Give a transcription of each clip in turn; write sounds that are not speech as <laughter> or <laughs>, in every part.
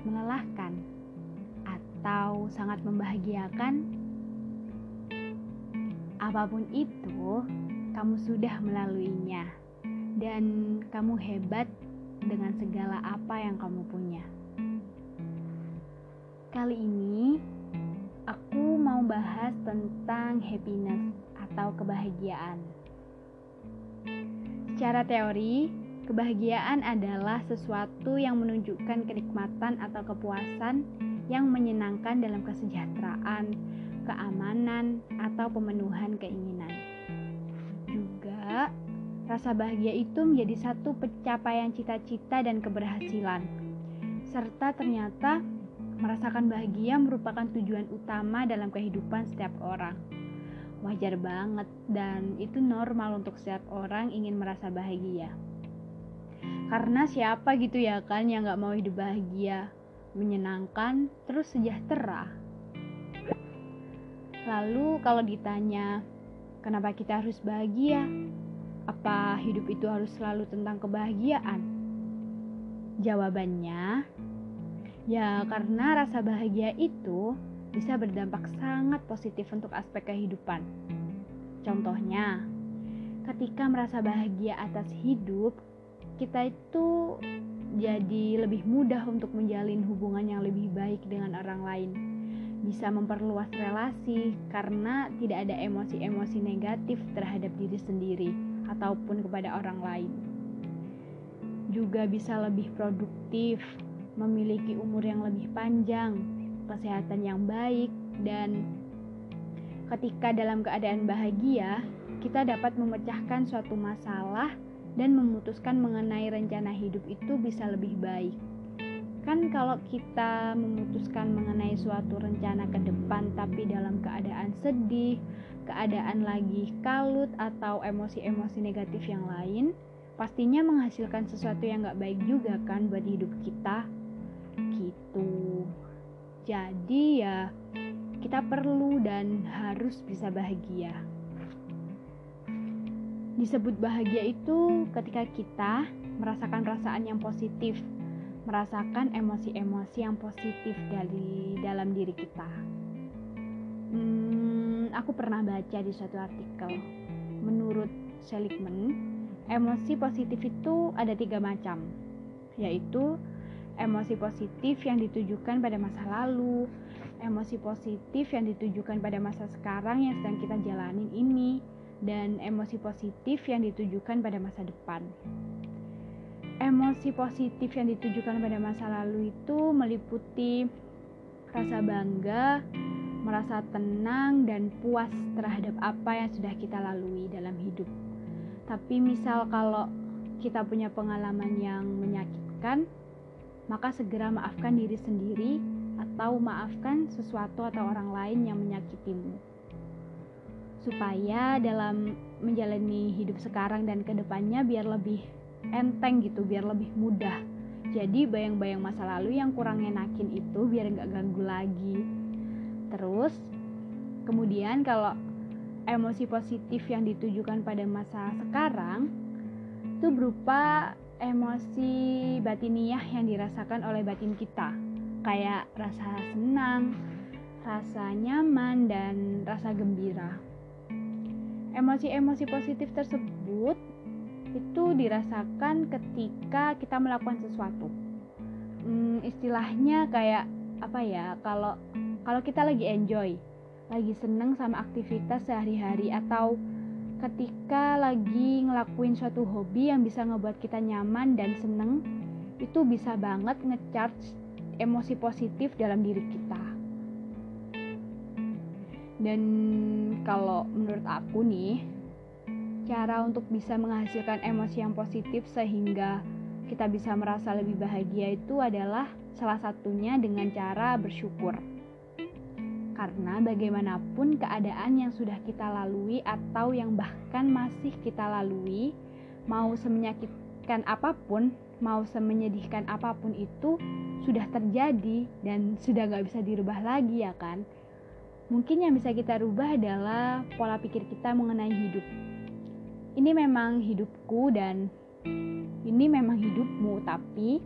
sangat melelahkan atau sangat membahagiakan? Apa pun itu, kamu sudah melaluinya, dan kamu hebat dengan segala apa yang kamu punya. Kali ini, aku mau bahas tentang happiness atau kebahagiaan. Secara teori, kebahagiaan adalah sesuatu yang menunjukkan kenikmatan atau kepuasan yang menyenangkan dalam kesejahteraan, keamanan, atau pemenuhan keinginan. Juga, rasa bahagia itu menjadi satu pencapaian cita-cita dan keberhasilan, serta ternyata merasakan bahagia merupakan tujuan utama dalam kehidupan setiap orang. Wajar banget, dan itu normal untuk setiap orang ingin merasa bahagia. Karena siapa gitu ya kan yang gak mau hidup bahagia menyenangkan, terus sejahtera. Lalu kalau ditanya, kenapa kita harus bahagia? Apa hidup itu harus selalu tentang kebahagiaan? Jawabannya, ya karena rasa bahagia itu bisa berdampak sangat positif untuk aspek kehidupan. Contohnya, ketika merasa bahagia atas hidup, kita itu jadi lebih mudah untuk menjalin hubungan yang lebih baik dengan orang lain. Bisa memperluas relasi karena tidak ada emosi-emosi negatif terhadap diri sendiri ataupun kepada orang lain. Juga bisa lebih produktif, memiliki umur yang lebih panjang, kesehatan yang baik, dan ketika dalam keadaan bahagia, kita dapat memecahkan suatu masalah dan memutuskan mengenai rencana hidup itu bisa lebih baik. Kan kalau kita memutuskan mengenai suatu rencana ke depan tapi dalam keadaan sedih, keadaan lagi kalut atau emosi-emosi negatif yang lain, pastinya menghasilkan sesuatu yang gak baik juga kan buat hidup kita. Gitu. Jadi ya kita perlu dan harus bisa bahagia. Disebut bahagia itu ketika kita merasakan perasaan yang positif, merasakan emosi-emosi yang positif dari dalam diri kita. Hmm, aku pernah baca di suatu artikel. Menurut Seligman, emosi positif itu ada tiga macam, yaitu emosi positif yang ditujukan pada masa lalu, emosi positif yang ditujukan pada masa sekarang yang sedang kita jalanin ini, dan emosi positif yang ditujukan pada masa depan. Emosi positif yang ditujukan pada masa lalu itu meliputi rasa bangga, merasa tenang, dan puas terhadap apa yang sudah kita lalui dalam hidup. Tapi, misal kalau kita punya pengalaman yang menyakitkan, maka segera maafkan diri sendiri atau maafkan sesuatu atau orang lain yang menyakitimu supaya dalam menjalani hidup sekarang dan ke depannya biar lebih enteng gitu, biar lebih mudah. Jadi bayang-bayang masa lalu yang kurang enakin itu biar nggak ganggu lagi. Terus kemudian kalau emosi positif yang ditujukan pada masa sekarang itu berupa emosi batiniah yang dirasakan oleh batin kita kayak rasa senang, rasa nyaman, dan rasa gembira emosi-emosi positif tersebut itu dirasakan ketika kita melakukan sesuatu. Hmm, istilahnya kayak apa ya? Kalau kalau kita lagi enjoy, lagi seneng sama aktivitas sehari-hari atau ketika lagi ngelakuin suatu hobi yang bisa ngebuat kita nyaman dan seneng, itu bisa banget ngecharge emosi positif dalam diri kita. Dan kalau menurut aku nih, cara untuk bisa menghasilkan emosi yang positif sehingga kita bisa merasa lebih bahagia itu adalah salah satunya dengan cara bersyukur. Karena bagaimanapun keadaan yang sudah kita lalui atau yang bahkan masih kita lalui, mau semenyakitkan apa pun, mau semenyedihkan apa pun itu sudah terjadi dan sudah gak bisa dirubah lagi ya kan Mungkin yang bisa kita rubah adalah pola pikir kita mengenai hidup. Ini memang hidupku dan ini memang hidupmu, tapi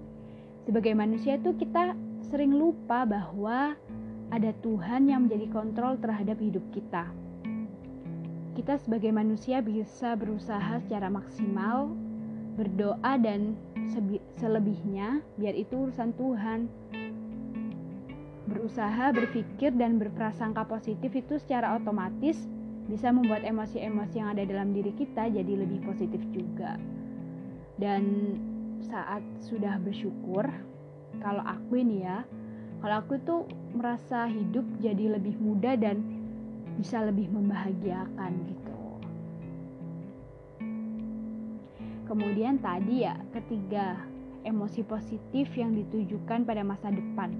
sebagai manusia itu kita sering lupa bahwa ada Tuhan yang menjadi kontrol terhadap hidup kita. Kita sebagai manusia bisa berusaha secara maksimal, berdoa dan selebihnya biar itu urusan Tuhan. Berusaha berpikir dan berprasangka positif itu secara otomatis bisa membuat emosi-emosi yang ada dalam diri kita jadi lebih positif juga. Dan saat sudah bersyukur, kalau aku ini ya, kalau aku tuh merasa hidup jadi lebih mudah dan bisa lebih membahagiakan gitu. Kemudian tadi ya, ketiga, emosi positif yang ditujukan pada masa depan,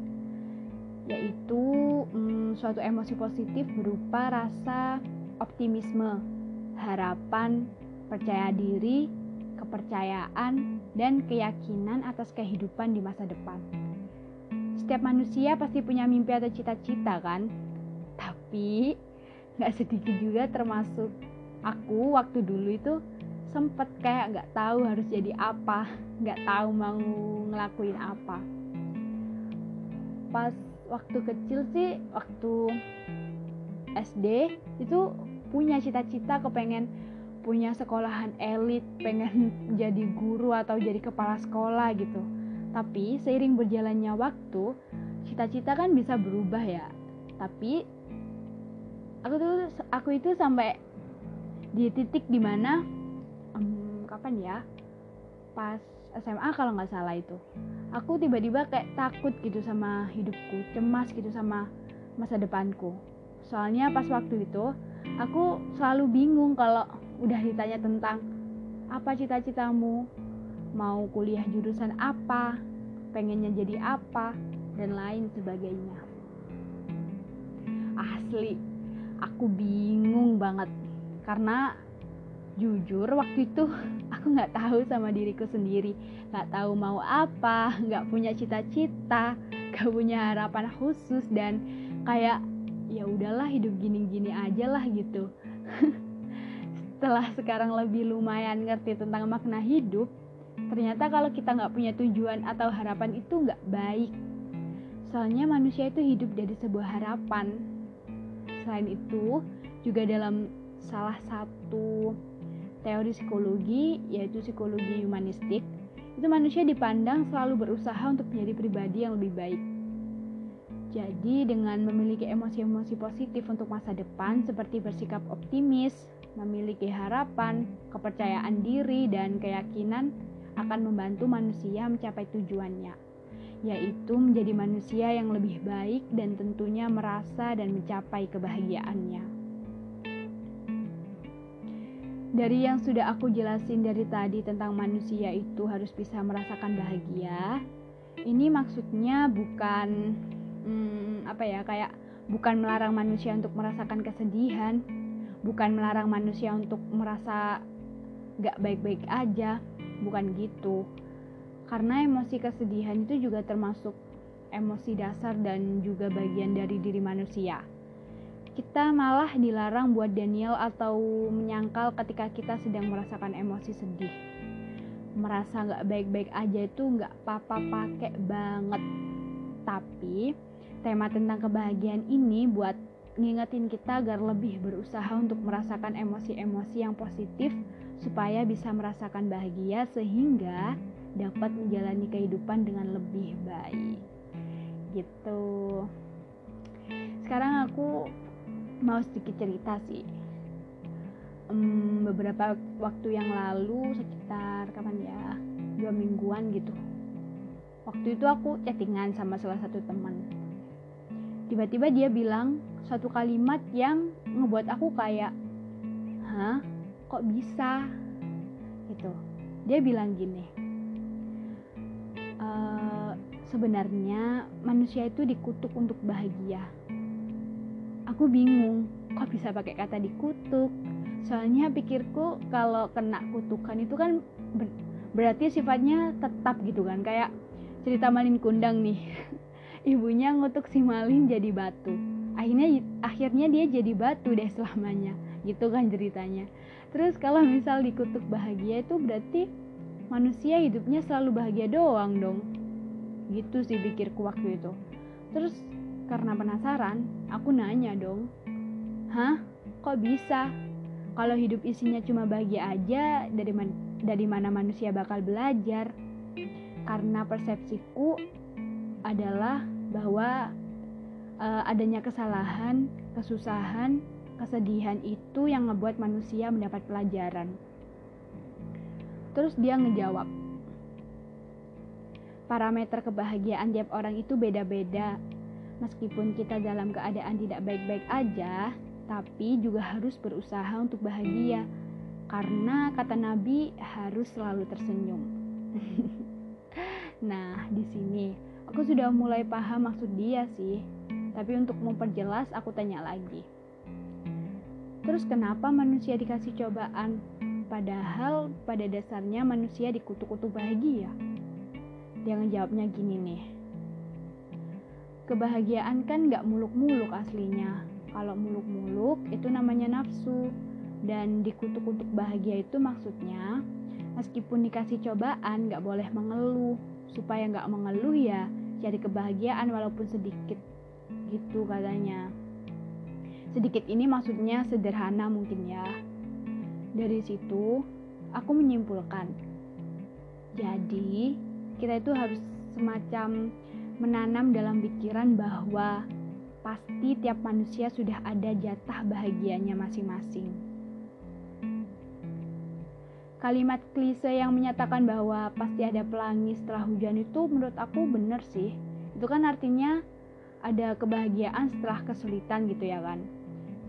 yaitu hmm, suatu emosi positif berupa rasa optimisme, harapan, percaya diri, kepercayaan, dan keyakinan atas kehidupan di masa depan. Setiap manusia pasti punya mimpi atau cita-cita kan? Tapi nggak sedikit juga termasuk aku waktu dulu itu sempet kayak nggak tahu harus jadi apa nggak tahu mau ngelakuin apa pas waktu kecil sih waktu SD itu punya cita-cita kepengen punya sekolahan elit pengen <laughs> jadi guru atau jadi kepala sekolah gitu. Tapi seiring berjalannya waktu cita-cita kan bisa berubah ya. Tapi aku tuh aku itu sampai di titik di mana kapan ya? Pas SMA kalau nggak salah itu. Aku tiba-tiba kayak takut gitu sama hidupku cemas gitu sama masa depanku. Soalnya pas waktu itu aku selalu bingung kalau udah ditanya tentang apa cita-citamu mau kuliah jurusan apa pengennya jadi apa dan lain sebagainya. Asli aku bingung banget. Karena jujur waktu itu aku nggak tahu sama diriku sendiri. Nggak tahu mau apa nggak punya cita-cita nggak punya harapan khusus dan kayak ya udahlah hidup gini-gini aja lah gitu. <laughs> Setelah sekarang lebih lumayan ngerti tentang makna hidup ternyata kalau kita nggak punya tujuan atau harapan itu nggak baik. Soalnya manusia itu hidup dari sebuah harapan. Selain itu juga dalam salah satu teori psikologi yaitu psikologi humanistik itu manusia dipandang selalu berusaha untuk menjadi pribadi yang lebih baik. Jadi dengan memiliki emosi-emosi positif untuk masa depan seperti bersikap optimis, memiliki harapan, kepercayaan diri dan keyakinan akan membantu manusia mencapai tujuannya, yaitu menjadi manusia yang lebih baik dan tentunya merasa dan mencapai kebahagiaannya. Dari yang sudah aku jelasin dari tadi tentang manusia itu harus bisa merasakan bahagia, ini maksudnya bukan hmm, apa ya kayak bukan melarang manusia untuk merasakan kesedihan, bukan melarang manusia untuk merasa gak baik-baik aja, bukan gitu. Karena emosi kesedihan itu juga termasuk emosi dasar dan juga bagian dari diri manusia kita malah dilarang buat Daniel atau menyangkal ketika kita sedang merasakan emosi sedih. Merasa nggak baik-baik aja itu nggak apa-apa pakai banget. Tapi tema tentang kebahagiaan ini buat ngingetin kita agar lebih berusaha untuk merasakan emosi-emosi yang positif supaya bisa merasakan bahagia sehingga dapat menjalani kehidupan dengan lebih baik. Gitu. Sekarang aku mau sedikit cerita sih. Um, beberapa waktu yang lalu sekitar kapan ya dua mingguan gitu. Waktu itu aku chattingan sama salah satu teman. Tiba-tiba dia bilang satu kalimat yang ngebuat aku kayak hah? Kok bisa? Gitu. Dia bilang gini e, sebenarnya manusia itu dikutuk untuk bahagia aku bingung kok bisa pakai kata dikutuk? Soalnya pikirku kalau kena kutukan itu kan ber berarti sifatnya tetap gitu kan? Kayak cerita malin kundang nih. <laughs> Ibunya ngutuk si malin jadi batu. Akhirnya akhirnya dia jadi batu deh selamanya. Gitu kan ceritanya. Terus kalau misal dikutuk bahagia itu berarti manusia hidupnya selalu bahagia doang dong. Gitu sih pikirku waktu itu. Terus karena penasaran, aku nanya dong. Hah? Kok bisa? Kalau hidup isinya cuma bahagia aja, dari, man dari mana manusia bakal belajar? Karena persepsiku adalah bahwa uh, adanya kesalahan, kesusahan, kesedihan itu yang ngebuat manusia mendapat pelajaran. Terus dia ngejawab, parameter kebahagiaan tiap orang itu beda-beda. Meskipun kita dalam keadaan tidak baik-baik aja, tapi juga harus berusaha untuk bahagia. Karena kata Nabi harus selalu tersenyum. <laughs> nah, di sini aku sudah mulai paham maksud dia sih. Tapi untuk memperjelas aku tanya lagi. Terus kenapa manusia dikasih cobaan? Padahal pada dasarnya manusia dikutuk-kutuk bahagia. Dia ngejawabnya gini nih. Kebahagiaan kan gak muluk-muluk aslinya. Kalau muluk-muluk itu namanya nafsu. Dan dikutuk-kutuk bahagia itu maksudnya meskipun dikasih cobaan gak boleh mengeluh. Supaya gak mengeluh ya cari kebahagiaan walaupun sedikit. Gitu katanya. Sedikit ini maksudnya sederhana mungkin ya dari situ, aku menyimpulkan. Jadi, kita itu harus semacam menanam dalam pikiran bahwa pasti tiap manusia sudah ada jatah bahagianya masing-masing. Kalimat klise yang menyatakan bahwa pasti ada pelangi setelah hujan itu menurut aku benar sih. Itu kan artinya ada kebahagiaan setelah kesulitan gitu ya kan.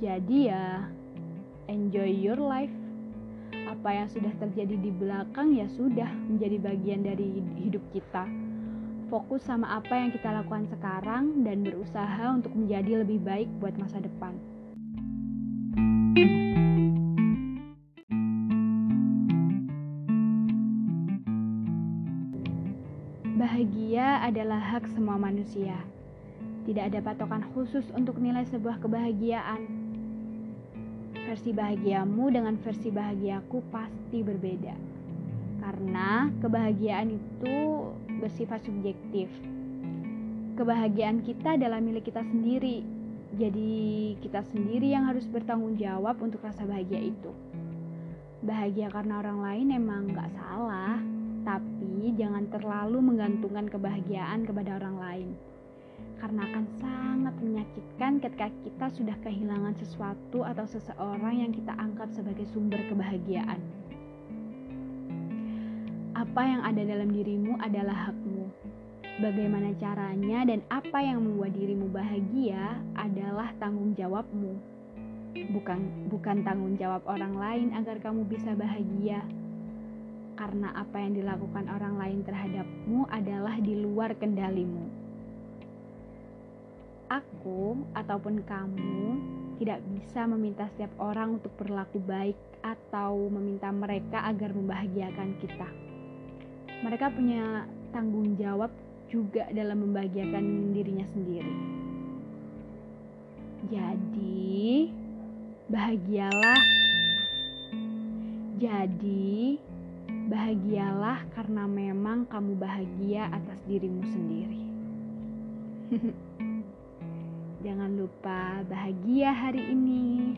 Jadi ya enjoy your life apa yang sudah terjadi di belakang ya sudah menjadi bagian dari hidup kita. Fokus sama apa yang kita lakukan sekarang dan berusaha untuk menjadi lebih baik buat masa depan. Bahagia adalah hak semua manusia. Tidak ada patokan khusus untuk nilai sebuah kebahagiaan versi bahagiamu dengan versi bahagiaku pasti berbeda. Karena kebahagiaan itu bersifat subjektif. Kebahagiaan kita adalah milik kita sendiri. Jadi kita sendiri yang harus bertanggung jawab untuk rasa bahagia itu. Bahagia karena orang lain emang gak salah, tapi jangan terlalu menggantungkan kebahagiaan kepada orang lain karena akan sangat menyakitkan ketika kita sudah kehilangan sesuatu atau seseorang yang kita anggap sebagai sumber kebahagiaan. Apa yang ada dalam dirimu adalah hakmu. Bagaimana caranya dan apa yang membuat dirimu bahagia adalah tanggung jawabmu. Bukan bukan tanggung jawab orang lain agar kamu bisa bahagia. Karena apa yang dilakukan orang lain terhadapmu adalah di luar kendalimu aku ataupun kamu tidak bisa meminta setiap orang untuk berlaku baik atau meminta mereka agar membahagiakan kita. Mereka punya tanggung jawab juga dalam membahagiakan dirinya sendiri. Jadi, bahagialah. Jadi, bahagialah karena memang kamu bahagia atas dirimu sendiri. <laughs> Jangan lupa bahagia hari ini.